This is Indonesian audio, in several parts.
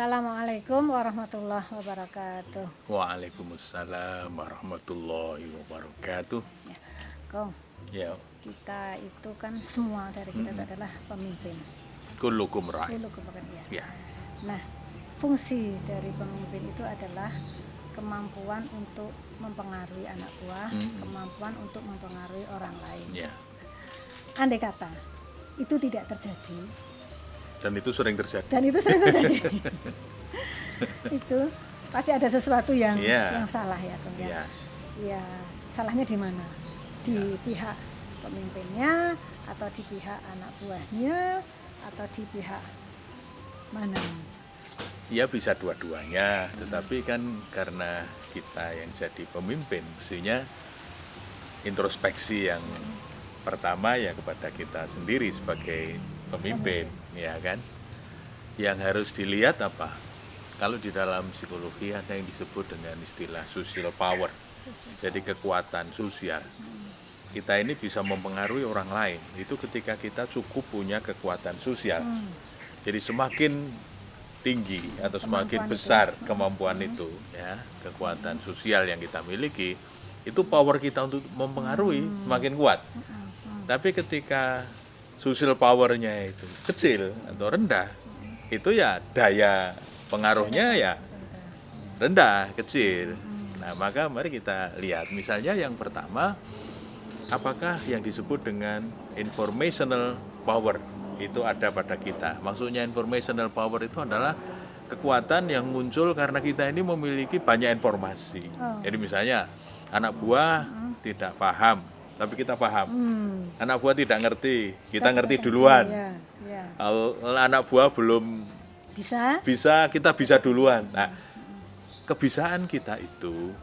Assalamualaikum warahmatullahi wabarakatuh. Waalaikumsalam warahmatullahi wabarakatuh. Ya, Kong, Ya, kita itu kan semua dari kita itu adalah pemimpin. kullukum ra'i. Dulu kepekerjaan. Ya. Nah, fungsi dari pemimpin itu adalah kemampuan untuk mempengaruhi anak buah, Mm-mm. kemampuan untuk mempengaruhi orang lain. Ya. Andai kata itu tidak terjadi, Dan itu sering terjadi. dan itu sering terjadi, itu pasti ada sesuatu yang Iya. yang salah ya, Kong ya. Ya. Ya, salahnya di mana? Di pihak pemimpinnya atau di pihak anak buahnya atau di pihak mana? Ya bisa dua-duanya, tetapi kan karena kita yang jadi pemimpin, mestinya introspeksi yang pertama ya kepada kita sendiri sebagai pemimpin, ya kan? Yang harus dilihat apa? Kalau di dalam psikologi ada yang disebut dengan istilah social power, jadi kekuatan sosial. Kita ini bisa mempengaruhi orang lain. Itu ketika kita cukup punya kekuatan sosial. Hmm. Jadi semakin tinggi atau semakin Kemampuan itu. besar kemampuan itu, ya kekuatan sosial yang kita miliki, itu power kita untuk mempengaruhi semakin kuat. Tapi ketika social powernya itu kecil atau rendah, itu ya daya pengaruhnya ya rendah, kecil. Nah, maka mari kita lihat misalnya yang pertama apakah yang disebut dengan informational power itu ada pada kita. Maksudnya informational power itu adalah kekuatan yang muncul karena kita ini memiliki banyak informasi. Oh. Jadi misalnya anak buah tidak paham, tapi kita paham. Hmm. Anak buah tidak ngerti, kita ngerti duluan. Ya, ya. Kalau anak buah belum Bisa? bisa, kita bisa duluan. Nah, kebisaan kita itu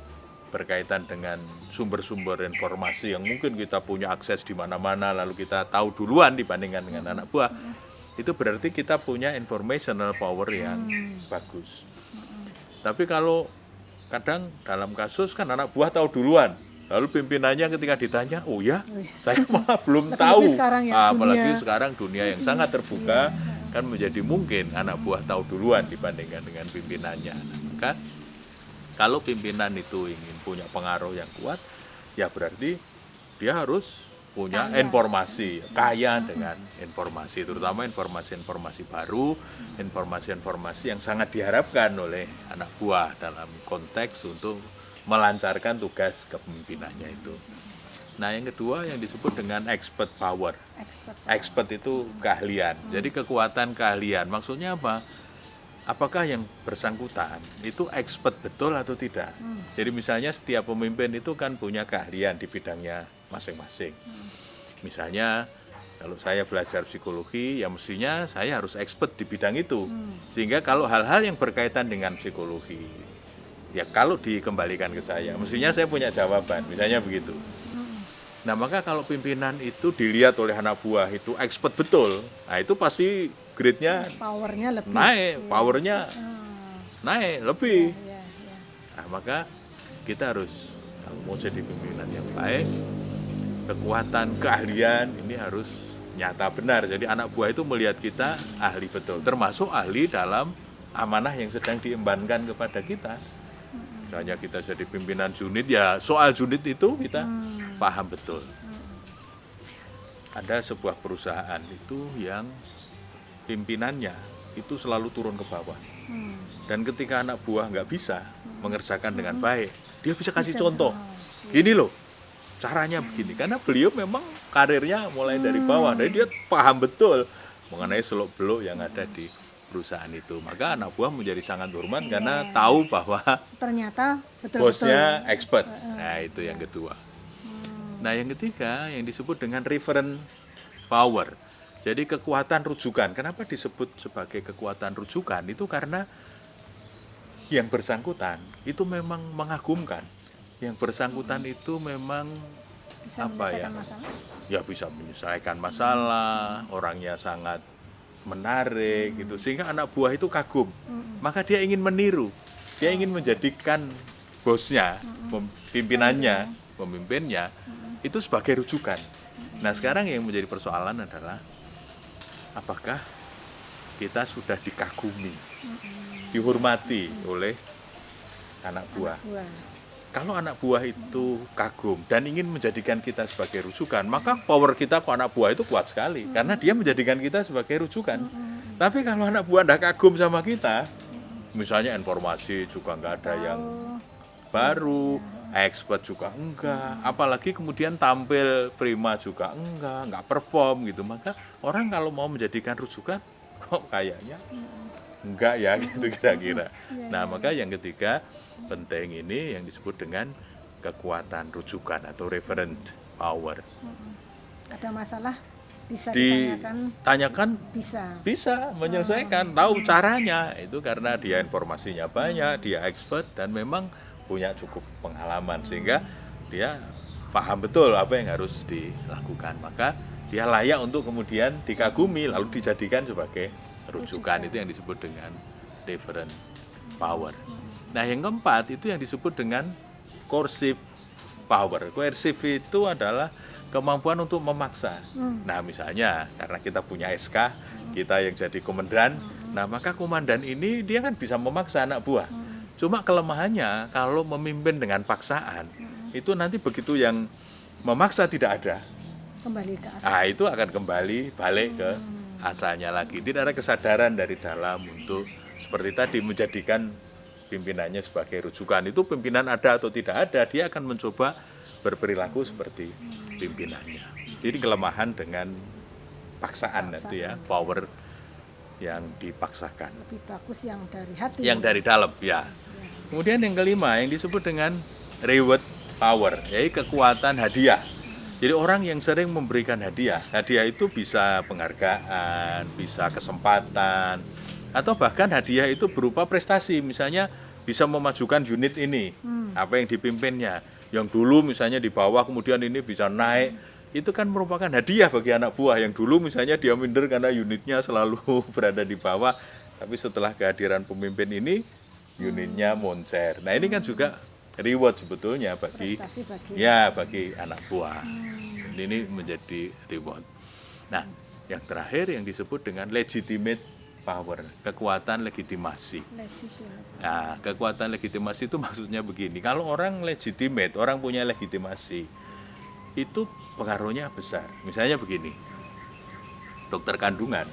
berkaitan dengan sumber-sumber informasi yang mungkin kita punya akses di mana-mana lalu kita tahu duluan dibandingkan dengan anak buah itu berarti kita punya informational power yang bagus tapi kalau kadang dalam kasus kan anak buah tahu duluan lalu pimpinannya ketika ditanya oh ya saya malah belum tahu. sekarang ya, Ah, apalagi dunia. sekarang dunia yang sangat terbuka kan menjadi mungkin anak buah tahu duluan dibandingkan dengan pimpinannya. Maka kalau pimpinan itu ingin punya pengaruh yang kuat, ya berarti dia harus punya informasi, kaya dengan informasi, terutama informasi-informasi baru, informasi-informasi yang sangat diharapkan oleh anak buah dalam konteks untuk melancarkan tugas kepemimpinannya itu. Nah, yang kedua yang disebut dengan expert power. Expert. Expert itu keahlian. Jadi kekuatan keahlian. Maksudnya apa? Apakah yang bersangkutan itu expert betul atau tidak? Jadi misalnya setiap pemimpin itu kan punya keahlian di bidangnya masing-masing. Misalnya kalau saya belajar psikologi, ya mestinya saya harus expert di bidang itu. Sehingga kalau hal-hal yang berkaitan dengan psikologi, ya kalau dikembalikan ke saya, mestinya saya punya jawaban. Misalnya begitu. Nah maka kalau pimpinan itu dilihat oleh anak buah itu expert betul, nah itu pasti grade-nya Powernya lebih. naik, powernya Hmm. naik lebih. Ya, ya. Nah maka kita harus kalau mau jadi pimpinan yang baik, kekuatan keahlian ini harus nyata benar. Jadi anak buah itu melihat kita ahli betul, termasuk ahli dalam amanah yang sedang diembankan kepada kita. Misalnya kita jadi pimpinan unit, ya soal unit itu kita paham betul. Ada sebuah perusahaan itu yang pimpinannya itu selalu turun ke bawah. Hmm. Dan ketika anak buah nggak bisa mengerjakan dengan baik, dia bisa kasih Bisa, contoh. oh, Gini loh, caranya begini. Karena beliau memang karirnya mulai dari bawah, jadi dia paham betul mengenai seluk beluk yang ada di perusahaan itu. Maka anak buah menjadi sangat hormat karena tahu bahwa Ternyata betul-betul. bosnya expert. Nah itu yang kedua. Nah yang ketiga yang disebut dengan referent power. Jadi kekuatan rujukan. Kenapa disebut sebagai kekuatan rujukan? Itu karena yang bersangkutan itu memang mengagumkan. Yang bersangkutan itu memang bisa apa ya? masalah. ya bisa menyelesaikan masalah, orangnya sangat menarik gitu sehingga anak buah itu kagum. Maka dia ingin meniru. Dia ingin menjadikan bosnya, pem- pimpinannya, pemimpinnya itu sebagai rujukan. Nah, sekarang yang menjadi persoalan adalah apakah kita sudah dikagumi, dihormati oleh anak buah. Buah. Kalau anak buah itu kagum dan ingin menjadikan kita sebagai rujukan, maka power kita ke anak buah itu kuat sekali. Karena dia menjadikan kita sebagai rujukan. Tapi kalau anak buah tidak kagum sama kita, misalnya informasi juga nggak ada yang baru, expert juga enggak, apalagi kemudian tampil prima juga enggak, nggak perform gitu, maka orang kalau mau menjadikan rujukan kok kayaknya enggak ya gitu kira-kira. Nah maka yang ketiga penting ini yang disebut dengan kekuatan rujukan atau referent power. ada masalah? Bisa Ditanyakan? ditanyakan bisa. bisa menyelesaikan, tahu caranya. Itu karena dia informasinya banyak, dia expert dan memang punya cukup pengalaman. Sehingga dia paham betul apa yang harus dilakukan. Maka dia layak untuk kemudian dikagumi lalu dijadikan sebagai rujukan. Itu yang disebut dengan different power. Nah, yang keempat itu yang disebut dengan coercive power. Coercive itu adalah kemampuan untuk memaksa. Nah, misalnya karena kita punya SK, kita yang jadi komandan, nah maka komandan ini dia kan bisa memaksa anak buah. Cuma kelemahannya kalau memimpin dengan paksaan, itu nanti begitu yang memaksa tidak ada, Kembali ke asal. Nah, itu akan kembali balik ke asalnya lagi. Tidak ada kesadaran dari dalam untuk seperti tadi menjadikan pimpinannya sebagai rujukan. Itu pimpinan ada atau tidak ada, dia akan mencoba berperilaku seperti pimpinannya. Jadi kelemahan dengan paksaan nanti ya, power yang dipaksakan. Lebih bagus yang dari hati. Yang dari dalam, ya. Kemudian yang kelima yang disebut dengan reward power, yaitu kekuatan hadiah. Jadi orang yang sering memberikan hadiah, hadiah itu bisa penghargaan, bisa kesempatan, atau bahkan hadiah itu berupa prestasi, misalnya bisa memajukan unit ini, apa yang dipimpinnya. Yang dulu misalnya di bawah kemudian ini bisa naik, itu kan merupakan hadiah bagi anak buah yang dulu misalnya dia minder karena unitnya selalu berada di bawah, tapi setelah kehadiran pemimpin ini unitnya moncer. Nah ini kan juga reward sebetulnya bagi Prestasi bagi ya bagi anak buah. Jadi Ini menjadi reward. Nah yang terakhir yang disebut dengan legitimate power, kekuatan legitimasi. Nah, kekuatan legitimasi itu maksudnya begini. Kalau orang legitimate, orang punya legitimasi, itu pengaruhnya besar. Misalnya begini, dokter kandungan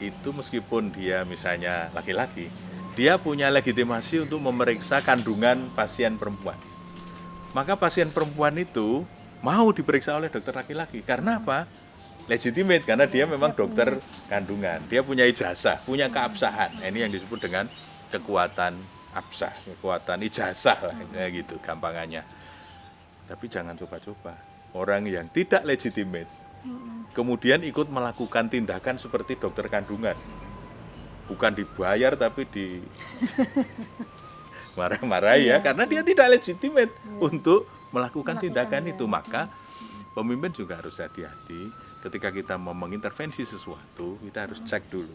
itu meskipun dia misalnya laki-laki, dia punya legitimasi untuk memeriksa kandungan pasien perempuan. Maka pasien perempuan itu mau diperiksa oleh dokter laki-laki. Karena apa? Legitimate karena dia memang dokter kandungan. Dia punya ijazah, punya keabsahan. Nah, Ini yang disebut dengan kekuatan absah, kekuatan ijazah lah kayak gitu gampangannya. Tapi jangan coba-coba. Orang yang tidak legitimate kemudian ikut melakukan tindakan seperti dokter kandungan. Bukan dibayar tapi di marah-marahi ya karena dia tidak legitimate untuk melakukan tindakan itu maka pemimpin juga harus hati-hati ketika kita mau mengintervensi sesuatu kita harus cek dulu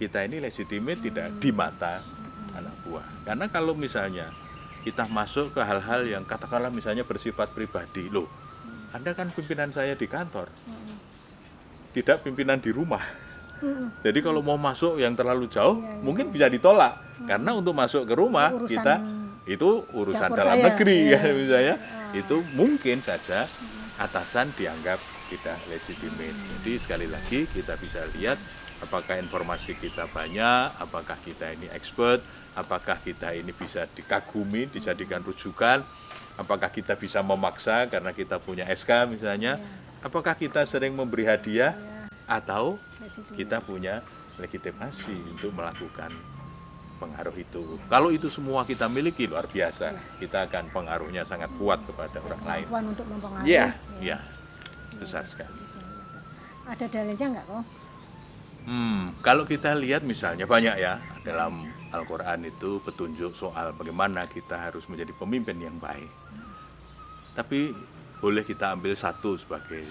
kita ini legitimate tidak di mata anak buah karena kalau misalnya kita masuk ke hal-hal yang katakanlah misalnya bersifat pribadi loh anda kan pimpinan saya di kantor tidak pimpinan di rumah jadi kalau mau masuk yang terlalu jauh, Iya, iya. mungkin bisa ditolak. Karena untuk masuk ke rumah Urusan kita itu urusan dalam saya. negeri Iya. ya misalnya. Itu mungkin saja atasan dianggap tidak legitimate. Jadi sekali lagi kita bisa lihat apakah informasi kita banyak, apakah kita ini expert, apakah kita ini bisa dikagumi, dijadikan rujukan, apakah kita bisa memaksa karena kita punya SK misalnya, apakah kita sering memberi hadiah atau Legitimate. kita punya legitimasi untuk melakukan pengaruh itu. Kalau itu semua kita miliki luar biasa, kita akan pengaruhnya sangat kuat kepada orang lain. Kemampuan untuk mempengaruhi. Iya, iya, besar sekali. Ada dalilnya nggak kok? Hmm, kalau kita lihat misalnya banyak ya dalam Al-Quran itu petunjuk soal bagaimana kita harus menjadi pemimpin yang baik. Tapi boleh kita ambil satu sebagai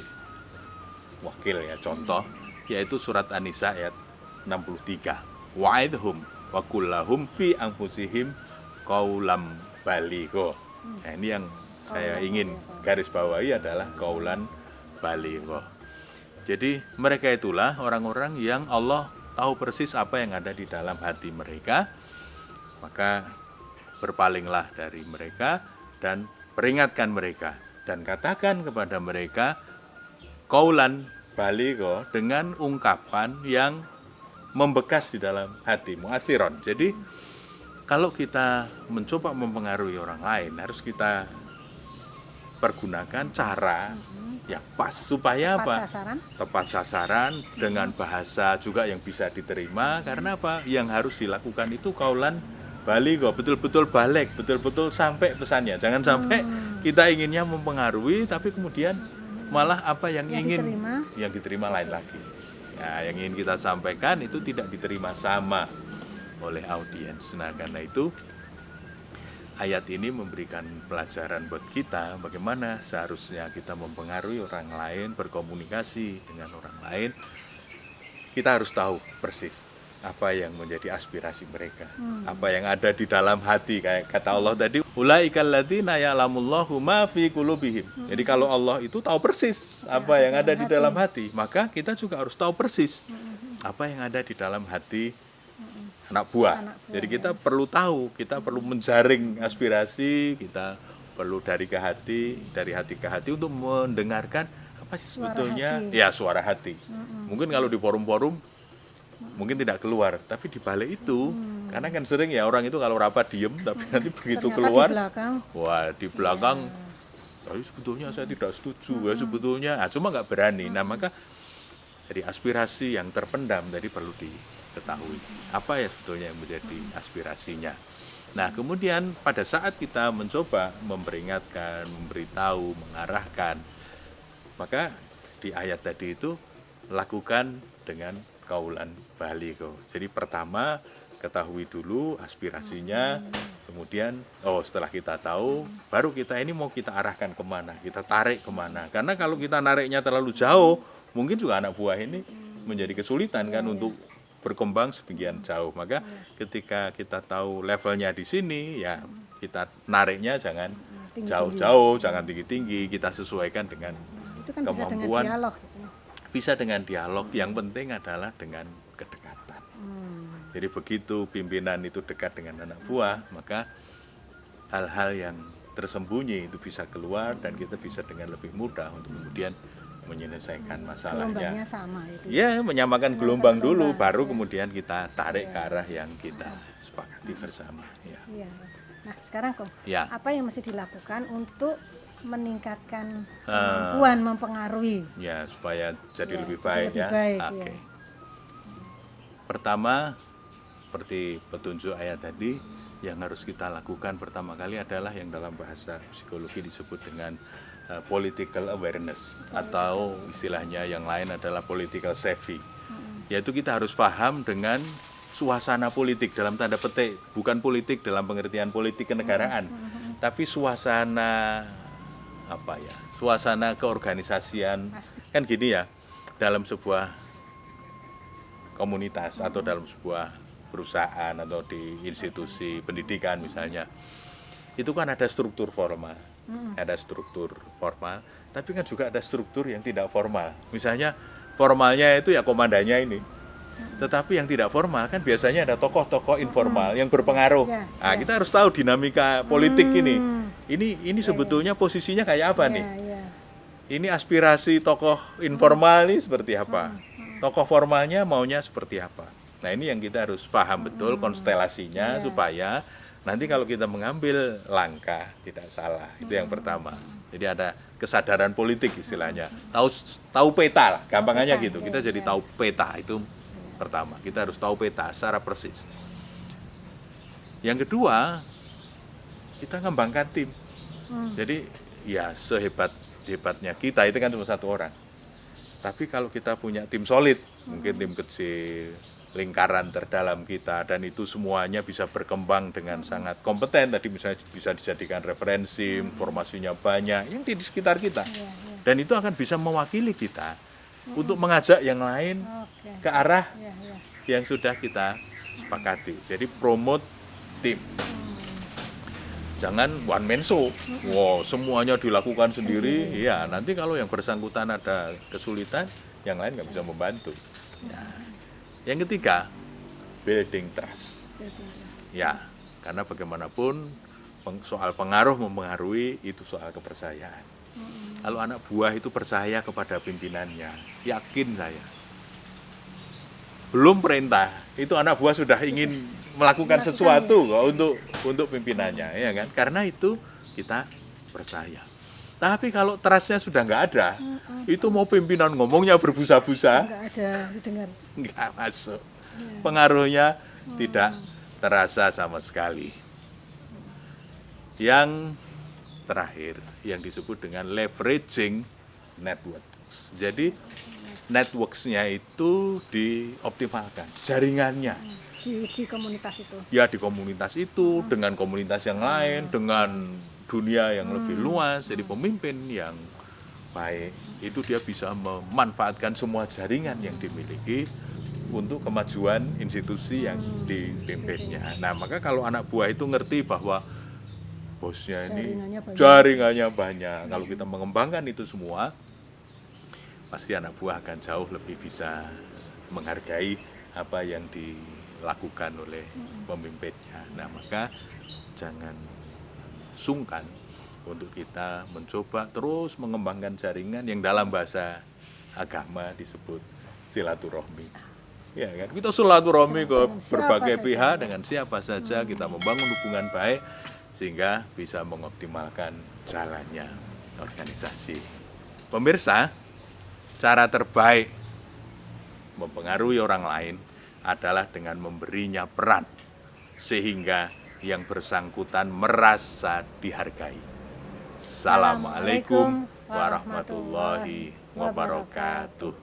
wakil ya contoh yaitu surat An-Nisa ayat 63. Wa'idhum wa kullahum fi anfusihim qaulam baligho. Nah, ini yang saya ingin garis bawahi adalah kaulan baligho. Jadi mereka itulah orang-orang yang Allah tahu persis apa yang ada di dalam hati mereka, maka berpalinglah dari mereka dan peringatkan mereka dan katakan kepada mereka kaulan baliko dengan ungkapan yang membekas di dalam hatimu asiron. Jadi kalau kita mencoba mempengaruhi orang lain harus kita pergunakan cara yang pas supaya Tepat apa? sasaran. Tepat sasaran dengan bahasa juga yang bisa diterima karena apa? Yang harus dilakukan itu kaulan Bali kok betul-betul balik, betul-betul sampai pesannya. Jangan sampai kita inginnya mempengaruhi tapi kemudian malah apa yang, Yang ingin diterima. yang diterima lain lagi. Ya, yang ingin kita sampaikan itu tidak diterima sama oleh audiens. Nah, karena itu ayat ini memberikan pelajaran buat kita bagaimana seharusnya kita mempengaruhi orang lain, berkomunikasi dengan orang lain. Kita harus tahu persis apa yang menjadi aspirasi mereka, apa yang ada di dalam hati kayak kata Allah tadi, ulaikal ladzina ya'lamullahu ma fi qulubihim. Jadi kalau Allah itu tahu persis apa yang ada di dalam hati, maka kita juga harus tahu persis apa yang ada di dalam hati anak buah. Anak buah, Jadi kita perlu tahu, kita perlu menjaring aspirasi, kita perlu dari ke hati, dari hati ke hati untuk mendengarkan apa sih Suara sebetulnya. hati. ya suara hati. Mungkin kalau di forum-forum mungkin tidak keluar, tapi di balik itu karena kan sering ya orang itu kalau rapat diem, tapi nanti begitu Ternyata keluar, di belakang. wah di belakang, "Ah, sebetulnya saya tidak setuju ya sebetulnya, ah, cuma nggak berani. Nah maka dari aspirasi yang terpendam tadi perlu diketahui. Apa ya sebetulnya yang menjadi aspirasinya. Nah kemudian pada saat kita mencoba memperingatkan, memberitahu, mengarahkan, maka di ayat tadi itu lakukan dengan kaulan baliko. Jadi pertama ketahui dulu aspirasinya, kemudian oh setelah kita tahu, baru kita ini mau kita arahkan ke mana, kita tarik ke mana. Karena kalau kita nariknya terlalu jauh, mungkin juga anak buah ini menjadi kesulitan kan untuk berkembang sebagian jauh. Maka ketika kita tahu levelnya di sini, ya kita nariknya jangan jauh-jauh, jangan tinggi-tinggi, kita sesuaikan dengan itu kan bisa dengan kemampuan dialog. Bisa dengan dialog yang penting adalah dengan kedekatan Hmm. jadi begitu pimpinan itu dekat dengan anak buah maka hal-hal yang tersembunyi itu bisa keluar dan kita bisa dengan lebih mudah untuk kemudian menyelesaikan Gelombangnya masalahnya sama itu. ya menyamakan gelombang dulu baru kemudian kita tarik ke arah yang kita sepakati bersama ya Iya. Nah, sekarang kok Ya. apa yang mesti dilakukan untuk meningkatkan Ah. kemampuan mempengaruhi? ya supaya jadi Ya, lebih jadi baik lebih ya. baik, Oke. ya. Pertama, seperti petunjuk ayat tadi, yang harus kita lakukan pertama kali adalah yang dalam bahasa psikologi disebut dengan uh, political awareness atau istilahnya yang lain adalah political savvy. Yaitu kita harus paham dengan suasana politik dalam tanda petik, bukan politik dalam pengertian politik kenegaraan, tapi suasana apa ya? Suasana keorganisasian. Kan gini ya, dalam sebuah komunitas atau dalam sebuah perusahaan atau di institusi pendidikan misalnya itu kan ada struktur formal. Ada struktur formal tapi kan juga ada struktur yang tidak formal. Misalnya formalnya itu ya komandannya ini. Tetapi yang tidak formal kan biasanya ada tokoh-tokoh informal yang berpengaruh. Ya, nah ya. kita harus tahu dinamika politik ini ini ini sebetulnya posisinya kayak apa nih Iya, iya. ini aspirasi tokoh informal ini seperti apa? Tokoh formalnya maunya seperti apa? Nah ini yang kita harus paham betul konstelasinya supaya nanti kalau kita mengambil langkah tidak salah itu yang pertama. Jadi ada kesadaran politik istilahnya. Tahu tahu peta lah, gampangannya gitu. iya, Kita jadi iya. tahu peta itu pertama. Kita harus tahu peta secara persis. Yang kedua kita ngembangkan tim. Hmm. Jadi ya sehebat hebatnya kita itu kan cuma satu orang. Tapi kalau kita punya tim solid, mungkin tim kecil, lingkaran terdalam kita dan itu semuanya bisa berkembang dengan sangat kompeten. Tadi misalnya bisa dijadikan referensi, informasinya banyak yang di sekitar kita. Iya, iya. Dan itu akan bisa mewakili kita untuk mengajak yang lain Oke. ke arah Iya, iya. yang sudah kita sepakati. Jadi promote tim. Jangan one man show. Wow, semuanya dilakukan sendiri. Iya, nanti kalau yang bersangkutan ada kesulitan, yang lain nggak bisa membantu. Ya. Yang ketiga, building trust. Ya, karena bagaimanapun soal pengaruh mempengaruhi itu soal kepercayaan. Kalau anak buah itu percaya kepada pimpinannya, yakin saya. Belum perintah, itu anak buah sudah ingin melakukan sesuatu kok untuk untuk pimpinannya, ya kan? Karena itu kita percaya. Tapi kalau trustnya sudah nggak ada, itu mau pimpinan ngomongnya berbusa-busa, nggak ada didengar. nggak masuk. Pengaruhnya tidak terasa sama sekali. Yang terakhir yang disebut dengan leveraging networks. Jadi networksnya itu dioptimalkan, jaringannya Di, di komunitas itu. ya di komunitas itu dengan komunitas yang lain dengan dunia yang lebih luas jadi pemimpin yang baik itu dia bisa memanfaatkan semua jaringan yang dimiliki untuk kemajuan institusi yang dipimpinnya. Nah, maka kalau anak buah itu ngerti bahwa bosnya ini Jaringannya banyak. jaringannya banyak. Kalau kita mengembangkan itu semua, pasti anak buah akan jauh lebih bisa menghargai apa yang dilakukan oleh pemimpinnya. Nah, maka jangan sungkan untuk kita mencoba terus mengembangkan jaringan yang dalam bahasa agama disebut silaturahmi. Ya kan, kita silaturahmi ke berbagai saja. pihak dengan siapa saja kita membangun hubungan baik sehingga bisa mengoptimalkan jalannya organisasi. Pemirsa, cara terbaik mempengaruhi orang lain adalah dengan memberinya peran sehingga yang bersangkutan merasa dihargai. Assalamualaikum warahmatullahi wabarakatuh.